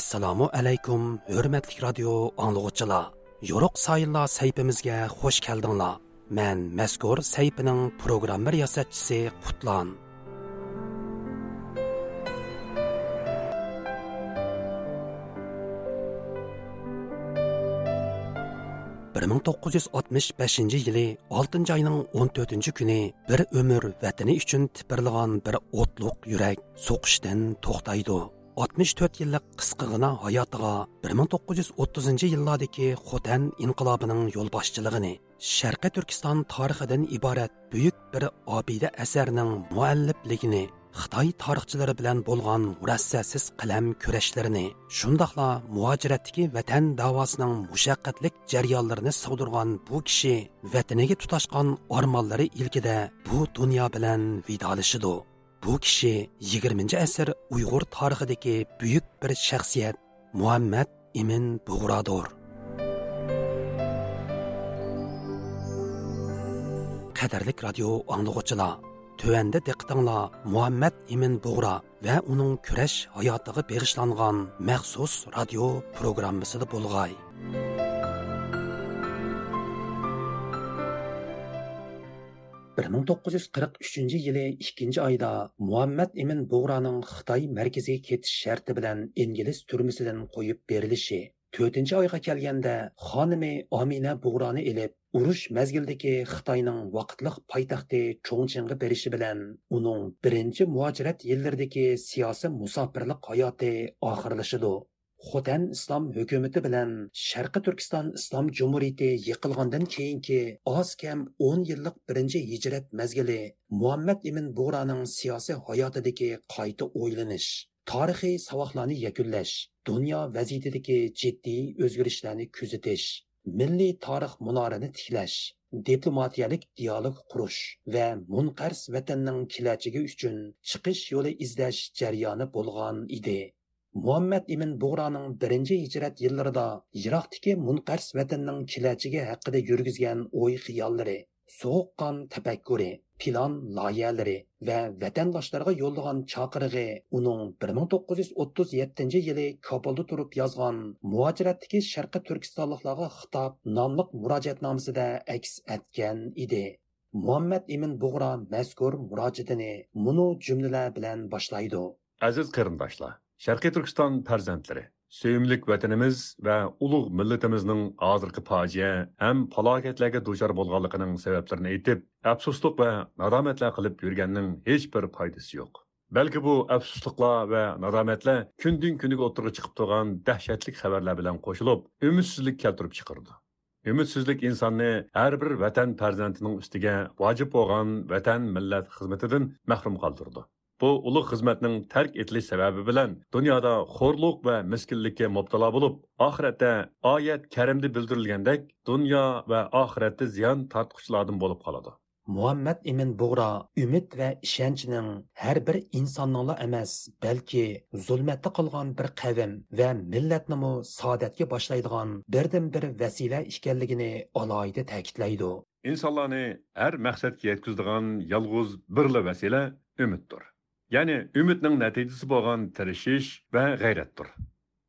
assalomu alaykum hurmatli radio anglag'uchilar yo'ruq sayillar saytimizga xush keldinglar. Man mazkur saytining programma yasatchisi qutlan. bir ming to'qqiz yuz oltmish beshinchi yili oltinchi oyning o'n to'rtinchi kuni bir umr vatani uchun tipirlagan bir o'tliq yurak so'qishdan to'xtaydi. 64 yillik qisqigina hayotiga 1930 yillardagi Xotan inqilobining yo'lboshchiligini Sharqiy Turkiston tarixidan iborat buyuk bir obida asarning muallifligini Xitoy tarixchilari bilan bo'lgan murassasiz qalam kurashlarini, shundoqla muhojiratdagi vatan davosining mushaqqatlik jarayonlarini sig'dirgan bu kishi vataniga tutashgan ormonlari ilkida bu dunyo bilan vidolashidi. Bu kishi 20 asr Uyg'ur tarixidagi buyuk bir shaxsiyat Muhammad Imin Bug'rodir. Qadarlik radio anglag'uchilar Төвәндә диqqәтеңләр Muhammad Имин Бугра ва уның көрәш хаятыга бегышланган махсус радио программасында булгай. 1943 yili 2 oyda Muhammad Emin Bug'raning Xitoy markaziga ketish sharti bilan ingliz turmasidan qo'yib berilishi. 4 oyga kelganda xonimi Amina Bug'roni elib urush mazgildagi xitoyning vaqtliq poytaxti cho'ngchinga berishi bilan uning birinchi muhojirat yillardagi siyosiy musofirlik hayoti oxirlashidi xotan islom hukumati bilan sharqi turkiston islom jumhuriyati yiqilgandan keyingi oz kam 10 yillik birinchi hijrat mazgili muhammad ibn bug'roning siyosiy hayotidagi qayta o'ylanish tarixiy savoqlarni yakunlash dunyo vaziyatidagi jiddiy o'zgarishlarni kuzatish milliy tarix munorini tiklash diplomatiyalik dialog qurish va munqars vatanning kelajagi uchun chiqish yo'li izlash jarayoni bo'lgan edi. Muhammad ibn bug'roning birinchi hijrat yillarida yiroqdagi munqars vatanning kelajagi haqida yurgizgan o'y xiyollari sovuqqan tafakkuri plan loyihalari va vatandoshlarga yo'llagan chaqirig'i uning 1937 yili Kabulda turib yozgan muhojiratdagi sharqi turkistonliklarga xitob nomliq murojaatnomasida aks etgan edi muhammad imin bug'ro mazkur murojaatini munu jumlalar bilan boshlaydi aziz qarindoshlar sharqiy turkiston farzandlari, sevimlik vatanimiz va ulug' millatimizning hozirgi fojia ham falokatlarga duchor bo'lganligining sabablarini aytib, afsuslik va nadomatlar qilib yurganning hech bir foydasi yo'q. Balki bu afsusliqlar va nadomatlar kundan kuniga o'tirib chiqib turgan dahshatli xabarlar bilan qo'shilib, umidsizlik keltirib chiqardi. umidsizlik insonni har bir vatan farzandining ustiga vojib bo'lgan vatan millat xizmatidan mahrum қалдырды. Bu ulug' xizmatning tark etilish sababi bilan dunyoda xo'rliq va miskinlikka mubtalo bo'lib, oxiratda oyat karimda bildirilgandek, dunyo va oxiratda ziyon tortquchilardan bo'lib qoladi. Muhammad Emin Bug'ra umid va ishonchning har bir insonning emas, balki zulmatda qolgan bir qavm va millatni saodatga boshlaydigan birdan bir vasila ekanligini alohida ta'kidlaydi. Insonlarni har maqsadga yetkazadigan yolg'iz birla vasila umiddir. Ya'ni umidning natijasi bo'lgan tirishish va g'ayratdir.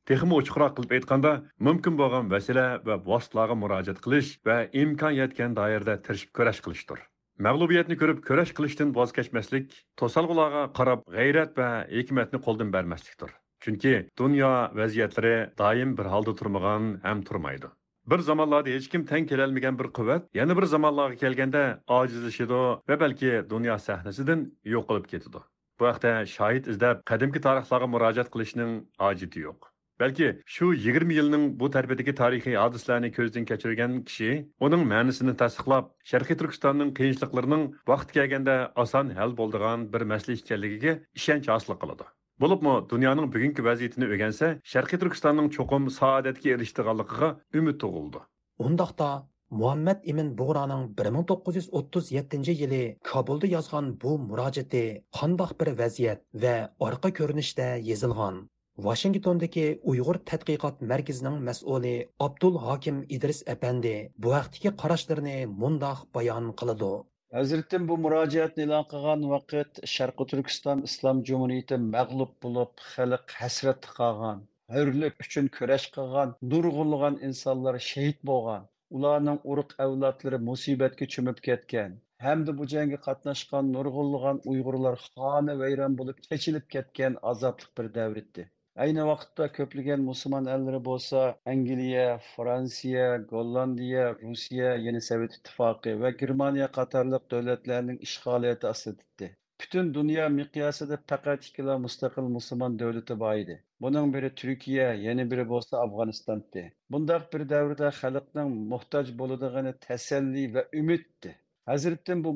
Texmi ochiqroq qilib aytganda mumkin bo'lgan vasila va vositalarga murojaat qilish va imkon yetgan doirada tirishib kurash qilishdir. Mag'lubiyatni ko'rib kurash qilishdan voz kechmaslik to'salg'ularga qarab g'ayrat va hikmatni qo'ldan bermaslikdir. Chunki dunyo vaziyatlari doim bir holda turmagan ham turmaydi. Bir zamonlarda hech kim tang kelolmagan bir quvvat yana bir zamonlarga kelganda ojizlashadi va balki dunyo sahnasidan yo'qolib ketadi. Bu haqda shohid izlab qadimgi tarixlarga murojaat qilishning ojiti yo'q. Balki shu 20 yilning bu tarbiyadagi tarixiy hodisalarni ko'zdan kechirgan kishi uning ma'nisini tasdiqlab, Sharqiy Turkistonning qiyinchiliklarining vaqti kelganda oson hal bo'ldigan bir masala ekanligiga ishonch hosil qiladi. Bo'libmi dunyoning bugungi vaziyatini o'rgansa, Sharqiy Turkistonning cho'qim saodatga erishdiganligiga umid tug'ildi. Undaqda muhammad ibn bug'roning 1937 yili Kabulda yozgan bu murojaati qandoq bir vaziyat va orqa ko'rinishda yozilgan Washingtondagi Uyg'ur tadqiqot markazining mas'uli Abdul Hakim Idris apandi bu vaqtdagi qarashlarini mundoq bayon qiladi. Hazretim bu müracaatni e'lon qilgan vaqt Sharqi Turkiston Islom Jumhuriyati mag'lub bo'lib, xalq hasrat qolgan hürlük uchun kurash qilgan nurg'unlagan insonlar shahid bo'lgan ularning urug' avlodlari musibatga cho'mib ketgan hamda bu jangga qatnashgan nurg'unlagan uyg'urlar xoni vayron bo'lib kechilib ketgan azobli bir davr edi ayni vaqtda ko'plagan musulmon ellari bo'lsa angliya fransiya gollandiya rossiya yana sovet ittifoqi va germaniya qatorliq davlatlarning ishg'oliyati ostida butun dunyo miqyosida faqat ikkila mustaqil musulmon davlati bor edi. Бұның бірі Түркия, яны бірі болса Афғанистанда. Бұндақ бір дәуірде халықтың мұқтаж болыдығыны тәсәлли вә үмітті. Hazretin bu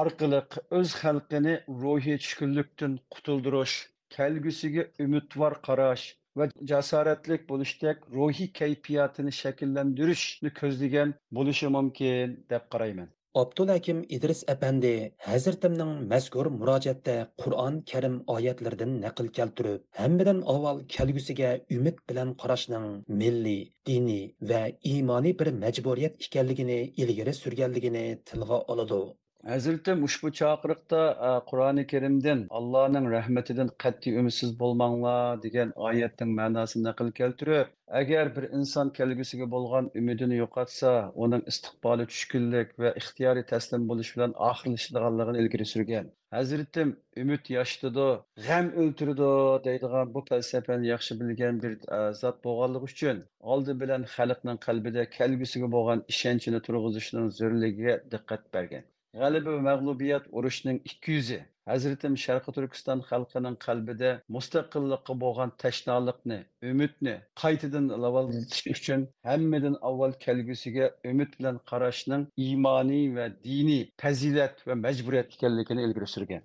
арқылық өз öz halkını ruhi çükünlükten kutulduruş, kelgüsüge ümit var karaş ve cesaretlik buluştak ruhi keyfiyatını şekillendiriş közlügen buluşu mümkün dep. Abdulhakim idris apandi Hazratimning mazkur murojaatda Qur'on Karim oyatlaridan naql keltirib, hammadan avval kelgusiga umid bilan qarashning milliy, diniy va iymoniy bir majburiyat ekanligini ilgari surganligini tilga oladi. Hazratim ushbu chaqiriqda Qur'oni Karimdan Allohning rahmatidan qat'iy umidsiz bo'lmanglar degan oyatning ma'nosini naql keltirib, agar bir inson kelgusiga bo'lgan umidini yo'qotsa, uning istiqboli tushkunlik va ixtiyoriy taslim bo'lish bilan oxirlashadiganligini ilgari surgan. Hazratim umid yoshitadi, g'am o'ltiradi deydigan bu falsafani yaxshi bilgan bir zot bo'lganligi uchun oldi bilan xalqning qalbida kelgusiga bo'lgan ishonchini turg'izishning zo'rligiga diqqat bergan. G'alaba va mag'lubiyat urushning ikki yuzi. Hazratim sharqi turkiston xalqining qalbida mustaqillikqa bo'lgan tashnoliqni umidni qaytadan lavolitish uchun hammadan avval kelgusiga umid bilan qarashning iymoniy va diniy fazilat va majburiyat ekanligini ilgari surgan.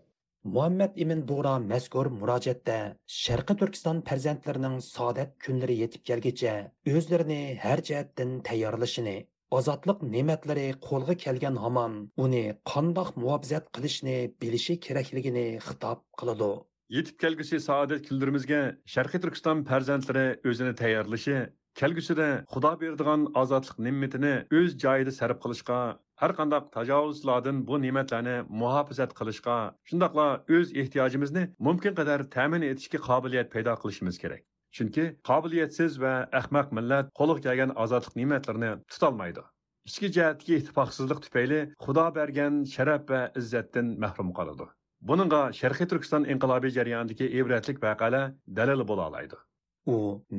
Muhammad ibn bug'ro mazkur murojaatda sharqi turkiston farzandlarining saodat kunlari yetib kelgicha o'zlarini har jihatdan tayyorlashini ozodlik ne'matlari qo'lga kelgan hamon uni qandoq muvaffaqiyat qilishni bilishi kerakligini xitob qiladi. Yetib kelgusi saodat kunlarimizga sharqiy turkiston farzandlari o'zini tayyorlashi kelgusida xudo beradigan ozodlik ne'matini o'z joyida sarf qilishga har qandaq tajovuzlardan bu ne'matlarni muhofazat qilishga shundoqla o'z ehtiyojimizni mumkin qadar ta'min etishga qobiliyat paydo qilishimiz kerak. Chunki qobiliyatsiz va ahmoq millat qo'liga kelgan ozodlik ne'matlarini tutolmaydi. Ichki jihatdagi ittifoqsizlik tufayli Xudo bergan sharaf va izzatdan mahrum qoladi. Buningga Sharqiy Turkiston inqilobiy jarayonidagi ibratlik vaqala dalil bo'la oladi. u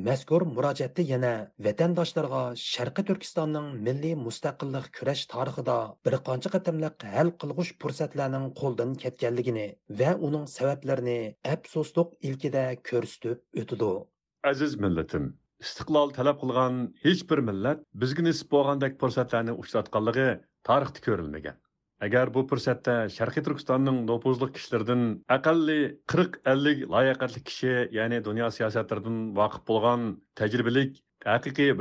mazkur murojaatda yana vatandoshlarga sharqi turkistonning milliy mustaqillik kurash tarixida bir qancha qatimliq hal qilg'ush fursatlarning qo'ldan ketganligini va uning sabablarini afsusliq ilkida ko'rsatib o'tidi aziz millatim istiqlol talab qilgan hech bir millat bizga nisb bo'lgandek fursatlarni uchratganligi tarixda ko'rilmagan. Agar bu fursatda sharqiy turkistonning nopuzli kishilaridan aqalli qirq ellik layoqatli kishi ya'ni dunyo siyosatlaridan voqif bo'lgan tajribalik haqiqiy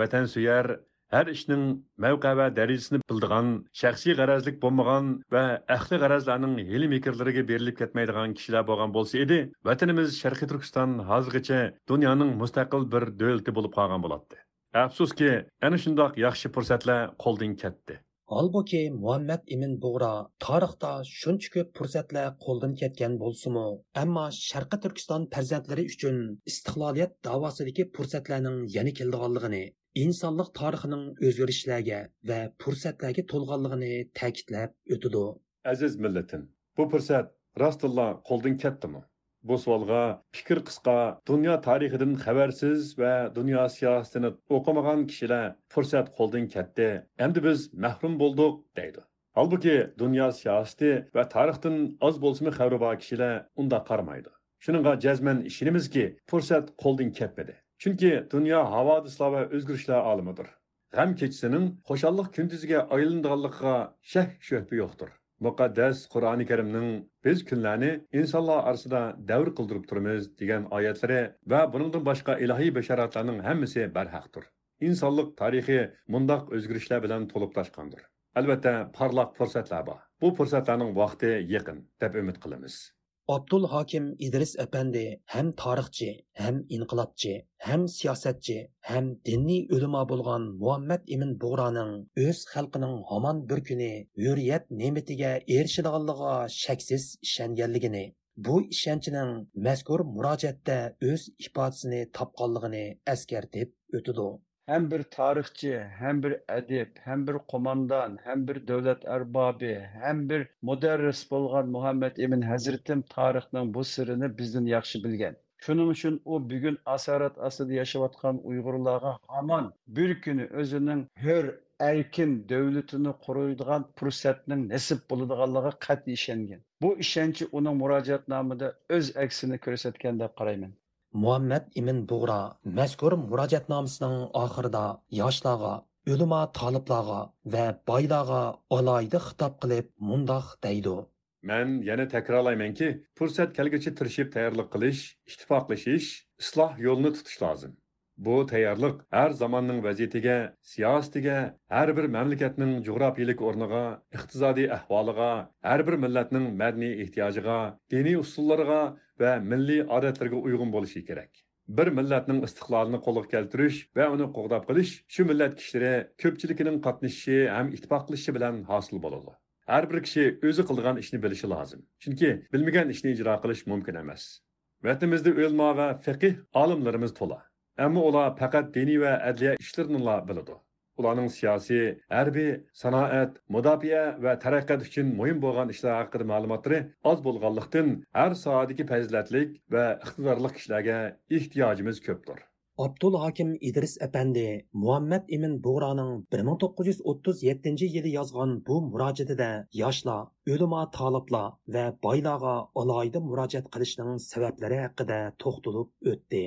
vatansuyar har ishning mavqa va darajasini bildigan shaxsiy g'arazlik bo'lmagan va ahli g'arazlarning hili mekrlariga berilib ketmaydigan kishilar bo'lgan bo'lsa edi vatanimiz sharqiy turkiston hozirgacha dunyoning mustaqil bir davlati bo'lib qolgan bo'ladi afsuski ana shundoq yaxshi fursatlar qo'ldan ketdi Halbuki Muhammad ibn Bug'ra tarixda shuncha ko'p fursatlar qo'ldan ketgan bo'lsa-mu, ammo Sharqi Turkiston farzandlari uchun istiqloliyat da'vosidagi fursatlarning yana keldiganligini insonlik tarixining o'zgarishlarga va fursatlarga to'lganligini ta'kidlab o'tidi aziz millatim bu fursat rostilla qo'ldan ketdimi bu savolga fikr qisqa dunyo tarixidan xabarsiz va dunyo siyosatini o'qimagan kishilar fursat qo'ldan ketdi endi biz mahrum bo'ldik deydi. Holbuki dunyo siyosati va tarixdan oz bo'lsimi xabari bor kishilar unda qaramaydi shuninga jazman ishonamizki fursat qo'ldan ketmadi Chunki dunyo havodislar va o'zgarishlar olimidir. G'am kechisining xushalliq kunduziga aylanadiganligiga shak shubha yo'qdir. Muqaddas Qur'oni Karimning biz kunlarni insonlar orasida davr qildirib turamiz degan oyatlari va buningdan boshqa ilohiy basharatlarning hammasi barhaqdir. Insonlik tarixi mundoq o'zgarishlar bilan to'lib toshqandir. Albatta, parlaq fursatlar bor. Bu fursatlarning vaqti yaqin deb umid qilamiz. Abdul hokim idris apandi ham tarixchi, ham inqilobchi, ham siyosatchi, ham diniy ulamo bo'lgan Muhammad ibn Bug'roning o'z xalqining hamon bir kuni hurriyat ne'matiga erishadiganligiga shaksiz ishonganligini bu ishonchining mazkur murojaatda o'z ifodasini topganligini eskartib o'tidi hem bir tarixchi, hem bir edip, hem bir komandan, hem bir devlet erbabı, hem bir muderris bolgan Muhammed Emin Hazretim tarixning bu sirrini bizden yaxshi bilgan. Shuning uchun u bugun asorat ostida yashayotgan Uyg'urlarga hamon bir kuni o'zining hur erkin davlatini quradigan fursatning nasib bo'ladiganligiga qat'iy ishongan. Bu ishonchi uning murojaatnomida o'z aksini ko'rsatgan deb qarayman. Muhammad ibn bug'ra mazkur murojaatnomasining oxirida yoshlarga ulamo toliblarga va boylarga alohida xitob qilib mundoq deydi Мен yana takrorlaymanki, fursat kelguncha tirishib tayyorlik qilish, ittifoqlashish, isloh yo'lini tutish lozim. Bu tayyorlik har zamonning vaziyatiga, siyosatiga, har bir mamlakatning jug'rofiyalik o'rniga, iqtisodiy ahvoliga, har bir millatning madaniy ehtiyojiga, diniy usullariga va milliy odatlarga uyg'un bo'lishi kerak. bir millatning istiqlolini qo'lga keltirish va uni qo'g'dab qilish shu millat kishilari ko'pchiligining qatnashishi ham ittifoqlashishi bilan hosil bo'ladi. Har bir kishi o'zi qilgan ishni bilishi lozim. Chunki bilmagan ishni ijro qilish mumkin emas. Vatanimizda o'lmo va fiqih olimlarimiz to'la. Ammo ular faqat diniy va adliya ishlarini biladi. Ularning siyosiy harbiy sanoat mudofaa va taraqqiyot uchun muhim bo'lgan ishlar haqida ma'lumotlari oz bo'lganlikdan har soatdagi fazilatlik va iqtidorli kishilarga ehtiyojimiz ko'pdir Abdul Hakim idris Efendi muhammad Emin Buğra'nın 1937 yılı yazgan bu murojaatida yoshlar, ulamo toliblar va boylarga alohida murojaat qilishning sabablari haqida to'xtalib o'tdi.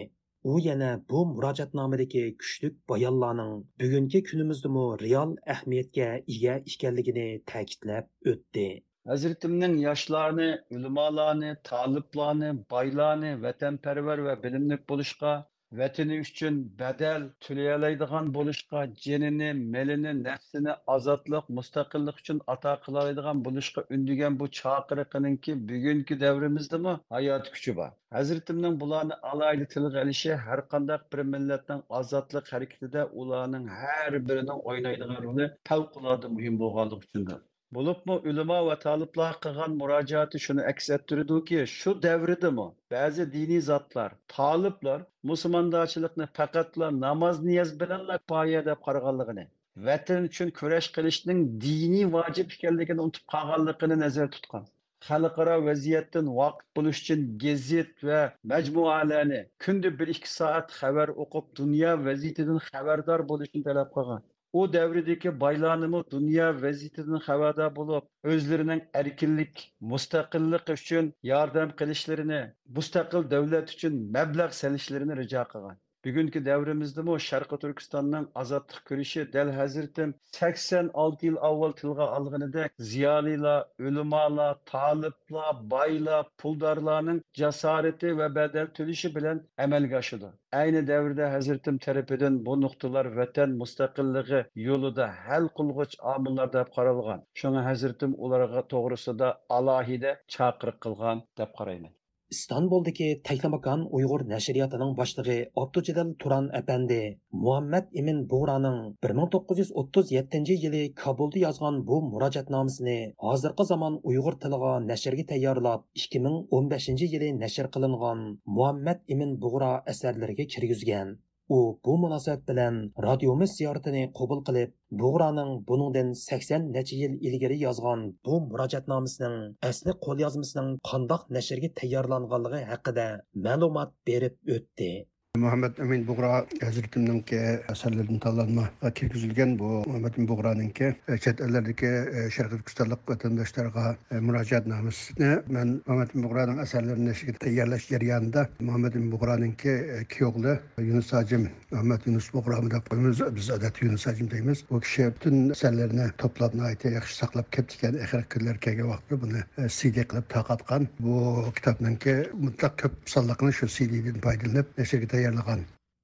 U yana bu murojaatnomadagi kuchlik bayonlarning bugungi kunimizdami real ahamiyatga ega ekanligini ta'kidlab o'tdi. Hazratimning yoshlarni, ulamolarni, toliblarni boylarni vatanparvar va bilimli bo'lishga vatani uchun badal to'layoladigan bo'lishga jinini melini nafsini ozodlik mustaqillik uchun ato qilaydigan bo'lishga undigan bu chaqiriqininki bugungi davrimizdami hayot kuchi bor. Hazratimning bularni alayli tilga ilishi har qanday bir millatning ozodlik harakatida ularning har birining o'ynaydigan roli favqulodda muhim bo'lganligi uchundir. Bulupmu ulamo va taliblar qilgan murojaati shuni aks ettirdiki, shu davridami ba'zi diniy zotlar, taliblar musulmondochilikni faqatla namoz niyoz bilanla poya deb qaraganligini, vatan uchun kurash qilishning diniy vojib ekanligini unutib qolganligini nazarda tutgan. xalqaro vaziyatdan vaqt bo'lish uchun gazet va majmualarni kunda bir ikki soat xabar o'qib dunyo vaziyatidan xabardor bo'lishni talab qilgan u davridagi boylarnimi dunyo vaziyatidan xabardor bo'lib o'zlarining erkinlik mustaqillik uchun yordam qilishlarini mustaqil davlat uchun mablag' solishlarini rijo qilgan bugungi davrimizdami sharqi turkistonning ozodlik ko'rishi dal hazratim sakson olti yil avval tilga olganida ziyolilar ulamolar toliblar boylar puldorlarning jasorati va badal to'lishi bilan amalga oshadi ayni davrda hazratim tarafidan bu nuqtalar vatan mustaqilligi yo'lida hal qilg'ich omillar deb qaralgan shunga hazratim ularga to'g'risida alohida chaqiriq qilgan deb qarayman istanbuldagi taytamakan uyg'ur nashriyatining boshlig'i abdujalal turan apandi muhammad imin bug'raning 1937 yili kabulda yozgan bu murojaatnomasini hozirgi zamon uyg'ur tiliga nashrga tayyorlab 2015 yili nashr qilingan muhammad imin bug'ro asarlariga kirgizgan. U bu munosabat bilan radiomiz ziyoratini qabul qilib bug'raning buningdan sakson necha yil ilgari yozgan bu murojaatnomasining asli qo'lyozmasining qandoq nashrga tayyorlanganligi haqida ma'lumot berib o'tdi. Muhammed Emin Buğra Hazretiminin ki eserlerini tanlanma kirgizilgen bu Muhammed Emin Buğra'nın ki e, çet ellerdeki e, Şerif Kürtistanlık vatandaşlarına e, müracaat namısını ben Muhammed Emin Buğra'nın eserlerini şirkette yerleş yeryanında Muhammed Emin Buğra'nın ki iki oğlu Yunus Hacim Muhammed Yunus Buğra'mı da koyumuz biz adet Yunus Hacim deyimiz. Bu kişi bütün eserlerini topladığına ait yakışı saklap keptiken ekirik kırlar kege vakti bunu CD kılıp takatkan. Bu kitabının ki mutlak köp sallakını şu CD'den paydalanıp şirkete tayyorlagan.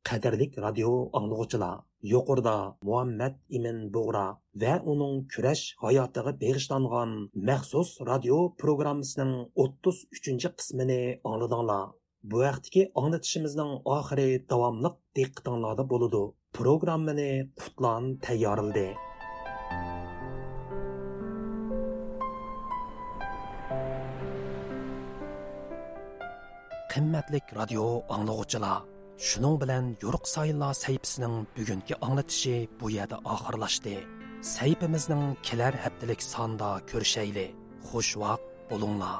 Qadrlik radio anglag'uchilar yuqorida muhammad imin bug'ra va uning kurash hayotiga bag'ishlangan maxsus radio programmasining o'ttiz uchinchi qismini angladinglar. Bu vaqtdagi anglatishimizning oxiri davomliq diqqatinglarda bo'ludi. Programmani qutlan tayyorildi qimmatlik radio anglag'uchilar shuning bilan yo'riq sayillar sayfisining bugungi anglatishi bu yerda oxirlashdi. Sayfimizning kelar haftalik sonda ko'rishayli xush vaqt bo'linglar.